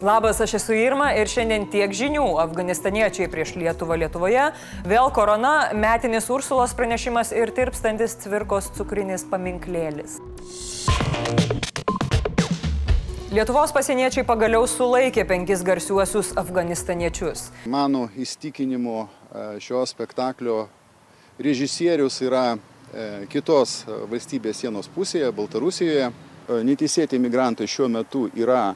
Labas, aš esu Irma ir šiandien tiek žinių. Afganistaniečiai prieš Lietuvą Lietuvoje, vėl korona, metinis Ursulos pranešimas ir tirpstantis tvirkos cukrinis paminklėlis. Lietuvos pasieniečiai pagaliau sulaikė penkis garsiuosius afganistaniečius. Mano įstikinimu e, šio spektaklio režisierius yra e, kitos valstybės sienos pusėje, Baltarusijoje. E, neteisėti migrantai šiuo metu yra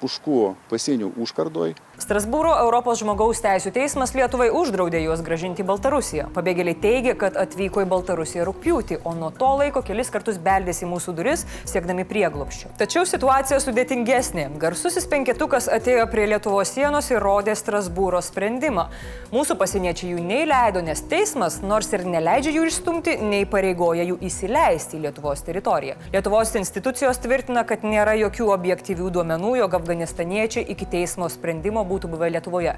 Puškų pasienio užkardoj Strasbūro Europos žmogaus teisų teismas Lietuvai uždraudė juos gražinti į Baltarusiją. Pabėgėliai teigia, kad atvyko į Baltarusiją rūpjūtį, o nuo to laiko kelis kartus beldėsi į mūsų duris, siekdami prieglopščio. Tačiau situacija sudėtingesnė. Garsusis penketukas atėjo prie Lietuvos sienos ir rodė Strasbūro sprendimą. Mūsų pasieniečiai jų neįleido, nes teismas, nors ir neleidžia jų išstumti, neįpareigoja jų įsileisti į Lietuvos teritoriją. Lietuvos institucijos tvirtina, kad nėra jokių objektyvių duomenų, jog afganistaniečiai iki teismo sprendimo būtų buvę Lietuvoje.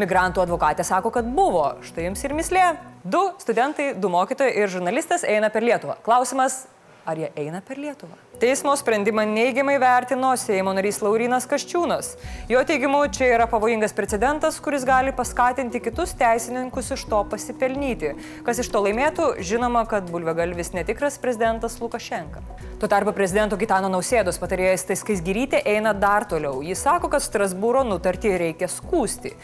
Migrantų advokatė sako, kad buvo. Štai jums ir mislė. Du studentai, du mokytojai ir žurnalistas eina per Lietuvą. Klausimas, ar jie eina per Lietuvą? Teismo sprendimą neigiamai vertino Seimo narys Laurinas Kaščiūnas. Jo teigimu, čia yra pavojingas precedentas, kuris gali paskatinti kitus teisininkus iš to pasipelnyti. Kas iš to laimėtų, žinoma, kad bulvegalvis netikras prezidentas Lukašenka. Tuo tarpu prezidento Gitano Nausėdos patarėjas Taiskais Girytė eina dar toliau. Jis sako, kad Strasbūro nutartį reikia skūsti.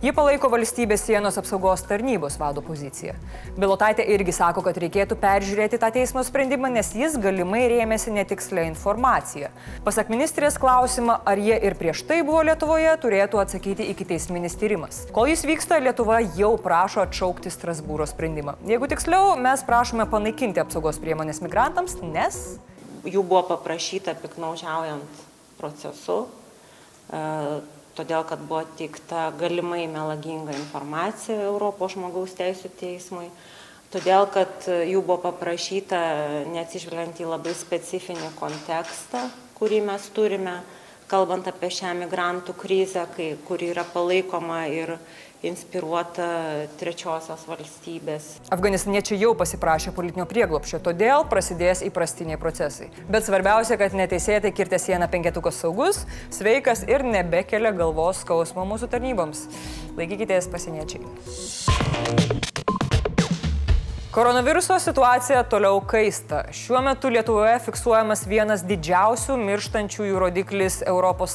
Ji palaiko valstybės sienos apsaugos tarnybos vado poziciją. Bilotaitė irgi sako, kad reikėtų peržiūrėti tą teismo sprendimą, nes jis galimai rėmėsi netikslę informaciją. Pasak ministrės klausimą, ar jie ir prieš tai buvo Lietuvoje, turėtų atsakyti iki teisminis tyrimas. Kol jis vyksta, Lietuva jau prašo atšaukti Strasbūro sprendimą. Jeigu tiksliau, mes prašome panaikinti apsaugos priemonės migrantams, nes jų buvo paprašyta piknaudžiaujant procesu todėl kad buvo teikta galimai melaginga informacija Europos žmogaus teisų teismui, todėl kad jų buvo paprašyta, neatsižvelgiant į labai specifinį kontekstą, kurį mes turime, kalbant apie šią migrantų krizę, kai, kuri yra palaikoma ir inspiruota trečiosios valstybės. Afganistaniečiai jau pasiprašė politinio prieglopščio, todėl prasidės įprastiniai procesai. Bet svarbiausia, kad neteisėtai kirtė sieną penketukas saugus, sveikas ir nebekelia galvos skausmo mūsų tarnyboms. Laikykitės pasieniečiai. Koronaviruso situacija toliau kaista. Šiuo metu Lietuvoje fiksuojamas vienas didžiausių mirštančiųjų rodiklis ES.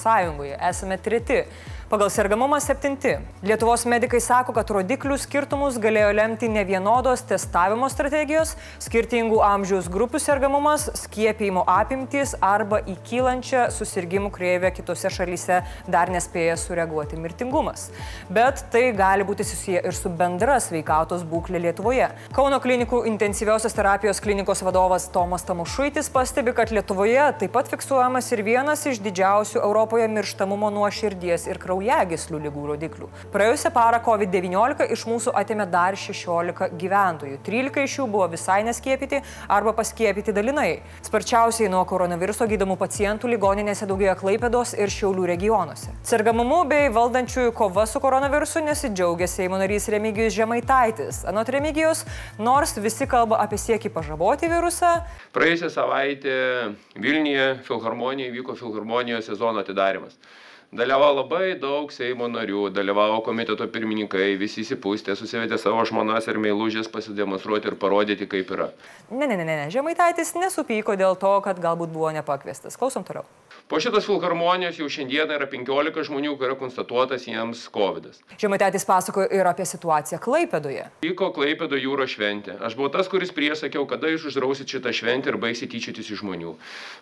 Esame treti pagal sergamumą septinti. Lietuvos medikai sako, kad rodiklių skirtumus galėjo lemti ne vienodos testavimo strategijos, skirtingų amžiaus grupių sergamumas, skiepijimo apimtys arba į kylančią susirgymų kreivę kitose šalyse dar nespėja sureaguoti mirtingumas. Bet tai gali būti susiję ir su bendra sveikatos būklė Lietuvoje. Kauno klinikų intensyviosios terapijos klinikos vadovas Tomas Tamušuitis pastebi, kad Lietuvoje taip pat fiksuojamas ir vienas iš didžiausių Europoje mirštamumo nuo širdies ir kraujo kraujagyslių lygų rodiklių. Praėjusią parą COVID-19 iš mūsų atėmė dar 16 gyventojų. 13 iš jų buvo visai neskiepyti arba paskiepyti dalinai. Sparčiausiai nuo koronaviruso gydomų pacientų ligoninėse daugėjo Klaipėdos ir Šiaulių regionuose. Sergamumu bei valdančiųjų kova su koronavirusu nesidžiaugia Seimo narys Remigijus Žemaitaitis. Anot Remigijos, nors visi kalba apie siekį pažaboti virusą. Praėjusią savaitę Vilniuje Filharmonijoje vyko Filharmonijos sezono atidarimas dalyvavo labai daug seimo narių dalyvavo komiteto pirmininkai visi išsipustę susivedė savo žmonas ir meilužes pasidemonstruoti ir parodyti kaip yra ne ne ne ne žemaitaitis nesupyko dėl to kad galbūt buvo nepakviestas klausom toliau Po šitos filharmonijos jau šiandieną yra 15 žmonių, kurio konstatuotas jiems COVID. -as. Žemaitėtis pasakojo ir apie situaciją Klaipėdoje. Vyko Klaipėdo jūro šventė. Aš buvau tas, kuris priesakiau, kada jūs uždrausit šitą šventę ir baigsit tyčytis iš žmonių.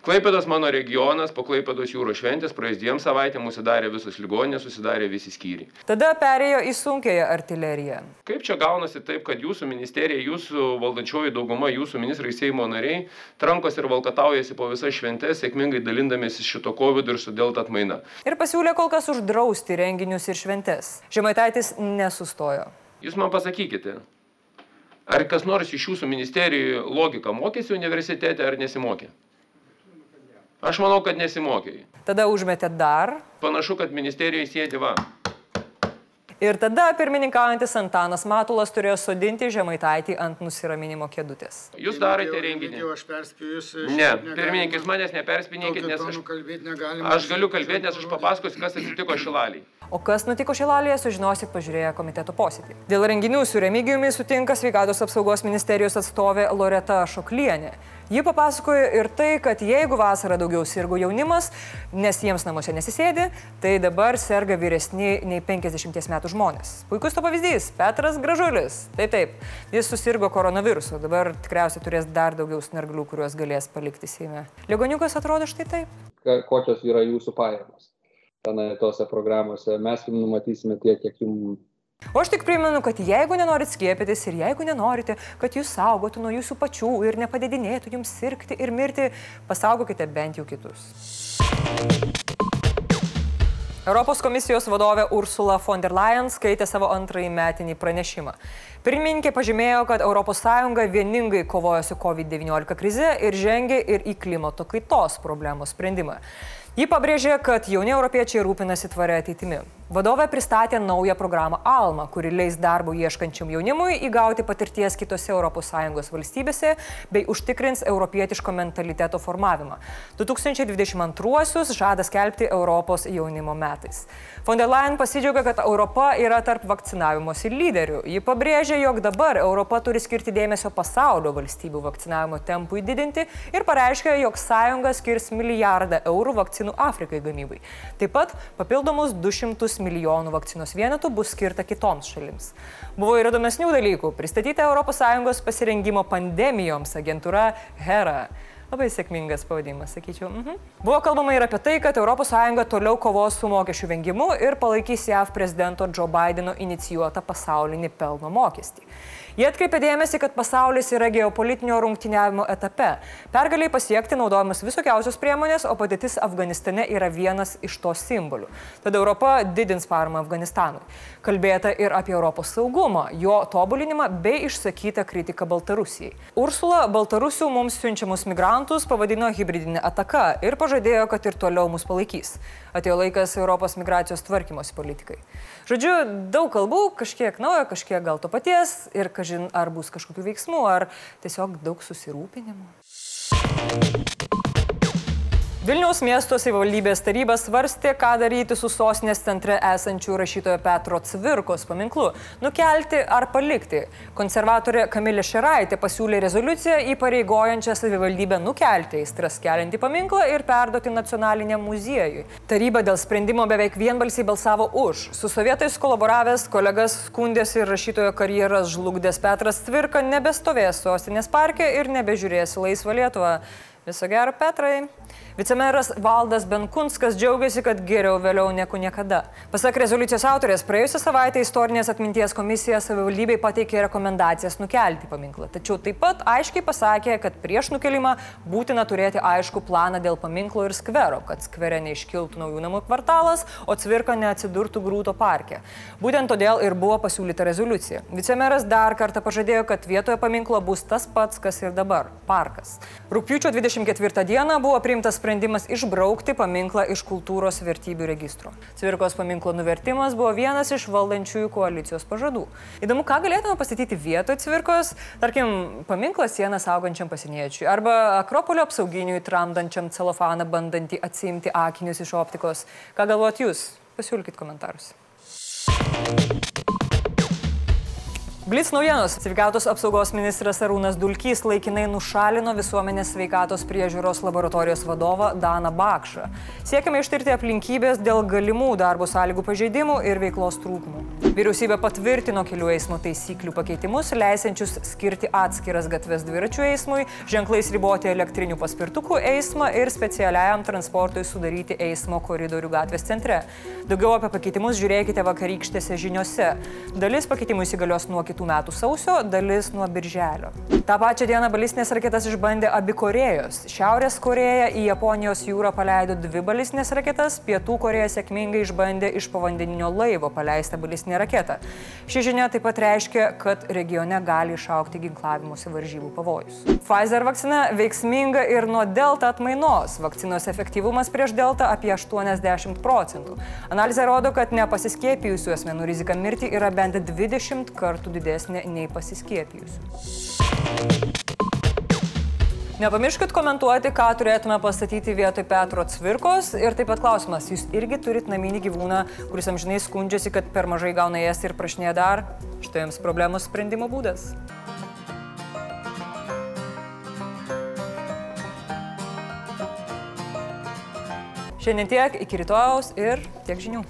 Klaipėdas mano regionas, po Klaipėdos jūro šventės praeis dviem savaitėm susidarė visos ligoninės, susidarė visi skyriai. Tada perėjo į sunkėją artileriją. Kaip čia gaunasi taip, kad jūsų ministerija, jūsų valdančioji dauguma, jūsų ministrai Seimo nariai trankos ir valkataujasi po visas šventės, sėkmingai dalindamėsi šito COVID ir su Delta atmaina. Ir pasiūlė kol kas uždrausti renginius ir šventes. Žemaitaitis nesustojo. Jūs man pasakykite, ar kas nors iš jūsų ministerijų logiką mokėsi universitete ar nesimokė? Aš manau, kad nesimokė. Tada užmetė dar. Panašu, kad ministerijoje sėdi va. Ir tada pirmininkaujantis Antanas Matulas turėjo sodinti žemaitaitį ant nusiraminimo kėdutės. Jūs darote renginį. Aš perspėju jūs. Ne, pirmininkis manęs neperspinėkit, nes aš, aš galiu kalbėti, nes aš papasakosiu, kas atsitiko Šilaliai. O kas nutiko Šilalėje, sužinosit pažiūrėję komiteto posėdį. Dėl renginių su Remigijumi sutinka sveikatos apsaugos ministerijos atstovė Loreta Šoklienė. Ji papasakojo ir tai, kad jeigu vasarą daugiau sirgo jaunimas, nes jiems namuose nesisėdi, tai dabar serga vyresni nei 50 metų žmonės. Puikus to pavyzdys - Petras Gražulis. Tai taip, jis susirgo koronavirusu, dabar tikriausiai turės dar daugiau snarglių, kuriuos galės palikti Seime. Ligoniukas atrodo štai taip. Kokios yra jūsų pajamos tenai tose programuose. Mes jums numatysime tiek, kiek jums O aš tik primenu, kad jeigu nenorit skiepytis ir jeigu nenorite, kad jūs saugotų nuo jūsų pačių ir nepadidinėtų jums sirgti ir mirti, pasaugokite bent jau kitus. Europos komisijos vadovė Ursula von der Leyen skaitė savo antrąjį metinį pranešimą. Pirmininkė pažymėjo, kad ES vieningai kovoja su COVID-19 krize ir žengia ir į klimato kaitos problemos sprendimą. Ji pabrėžė, kad jauni europiečiai rūpinasi tvaria ateitimi. Vadovė pristatė naują programą ALMA, kuri leis darbo ieškančiam jaunimui įgauti patirties kitose ES valstybėse bei užtikrins europietiško mentaliteto formavimą. 2022 žada skelbti Europos jaunimo metais. Von der Leyen pasidžiaugia, kad Europa yra tarp vakcinavimosi lyderių. Ji pabrėžė, jog dabar Europa turi skirti dėmesio pasaulio valstybių vakcinavimo tempui didinti ir pareiškė, jog sąjunga skirs milijardą eurų vakcinų Afrikai gamybai. Taip pat papildomus 200 milijonų vakcinos vienetų bus skirta kitoms šalims. Buvo ir įdomesnių dalykų. Pristatyta ES pasirengimo pandemijoms agentūra HERA. Labai sėkmingas pavadinimas, sakyčiau. Mhm. Buvo kalbama ir apie tai, kad ES toliau kovos su mokesčių vengimu ir palaikys JAV prezidento Joe Bideno inicijuotą pasaulinį pelno mokestį. Jie atkreipė dėmesį, kad pasaulis yra geopolitinio rungtyniavimo etape. Pergaliai pasiekti naudojamos visokiausios priemonės, o padėtis Afganistane yra vienas iš to simbolių. Tad Europa didins paramą Afganistanui. Kalbėta ir apie Europos saugumą, jo tobulinimą bei išsakytą kritiką Baltarusijai. Ursula Baltarusių mums siunčiamus migrantus pavadino hybridinė ataka ir pažadėjo, kad ir toliau mus palaikys. Atėjo laikas Europos migracijos tvarkymosi politikai. Žodžiu, daug kalbų, kažkiek naujo, kažkiek gal to paties ir kažin ar bus kažkokių veiksmų, ar tiesiog daug susirūpinimo. Vilniaus miesto savivaldybės taryba svarstė, ką daryti su sostinės centre esančiu rašytojo Petro Cvirkos paminklu - nukelti ar palikti. Konservatorė Kamilė Šeraitė pasiūlė rezoliuciją įpareigojančią savivaldybę nukelti aistras keliantį paminklą ir perduoti nacionaliniam muziejui. Taryba dėl sprendimo beveik vienbalsiai balsavo už. Su sovietais kolaboravęs kolegas skundėsi ir rašytojo karjeras žlugdęs Petras Cvirka nebestovės sostinės parke ir nebežiūrės laisvą Lietuvą. Viso gero, Petrai. Vicemeras Valdas Benkunskas džiaugiasi, kad geriau vėliau negu niekada. Pasak rezoliucijos autorės, praėjusią savaitę istorinės atminties komisija savivaldybei pateikė rekomendacijas nukelti paminklą. Tačiau taip pat aiškiai pasakė, kad prieš nukelimą būtina turėti aišku planą dėl paminklo ir skvero, kad skvere neiškiltų naujų namų kvartalas, o cvirka neatsidurtų grūto parke. Būtent todėl ir buvo pasiūlyta rezoliucija. Vicemeras dar kartą pažadėjo, kad vietoje paminklo bus tas pats, kas ir dabar - parkas. Rūpiučio 24 dieną buvo priimtas sprendimas išbraukti paminklą iš kultūros vertybių registro. Cvirkos paminklo nuvertimas buvo vienas iš valdančiųjų koalicijos pažadų. Įdomu, ką galėtume pastatyti vietoj Cvirkos, tarkim, paminklą sieną saugančiam pasieniečiui arba Akropolio apsauginiui tramdančiam celofaną bandantį atsimti akinius iš optikos. Ką galvojat jūs? Pasiūlykit komentarus. Blitz naujienos. Sveikatos apsaugos ministras Arūnas Dulkys laikinai nušalino visuomenės sveikatos priežiūros laboratorijos vadovą Daną Bakšą. Siekiame ištirti aplinkybės dėl galimų darbo sąlygų pažeidimų ir veiklos trūkumų. Vyriausybė patvirtino kelių eismo taisyklių pakeitimus, leisiančius skirti atskiras gatves dviračių eismui, ženklais riboti elektrinių paspirtukų eismą ir specialiajam transportui sudaryti eismo koridorių gatvės centre. Daugiau apie pakeitimus žiūrėkite vakarykštėse žiniuose. Dalis pakeitimų įsigalios nuo kitų kitų metų sausio, dalis nuo birželio. Ta pačia diena balistinės raketas išbandė abi Korejos. Šiaurės Koreja į Japonijos jūrą paleido dvi balistinės raketas, Pietų Koreja sėkmingai išbandė iš povandeninio laivo paleistą balistinę raketą. Ši žinia taip pat reiškia, kad regione gali išaukti ginklavimuose varžybų pavojus. Pfizer vakcina veiksminga ir nuo delta atmainos. Vakcinos efektyvumas prieš delta apie 80 procentų. Analizė rodo, kad nepasiskėpijusių asmenų rizika mirti yra bent 20 kartų didesnė nei pasiskėpijusių. Nepamirškit komentuoti, ką turėtume pastatyti vietoj Petro Cvirkos. Ir taip pat klausimas, jūs irgi turit naminį gyvūną, kuris amžinai skundžiasi, kad per mažai gauna ėsti ir prašinėja dar. Štai jums problemos sprendimo būdas. Šiandien tiek, iki rytojaus ir tiek žinių.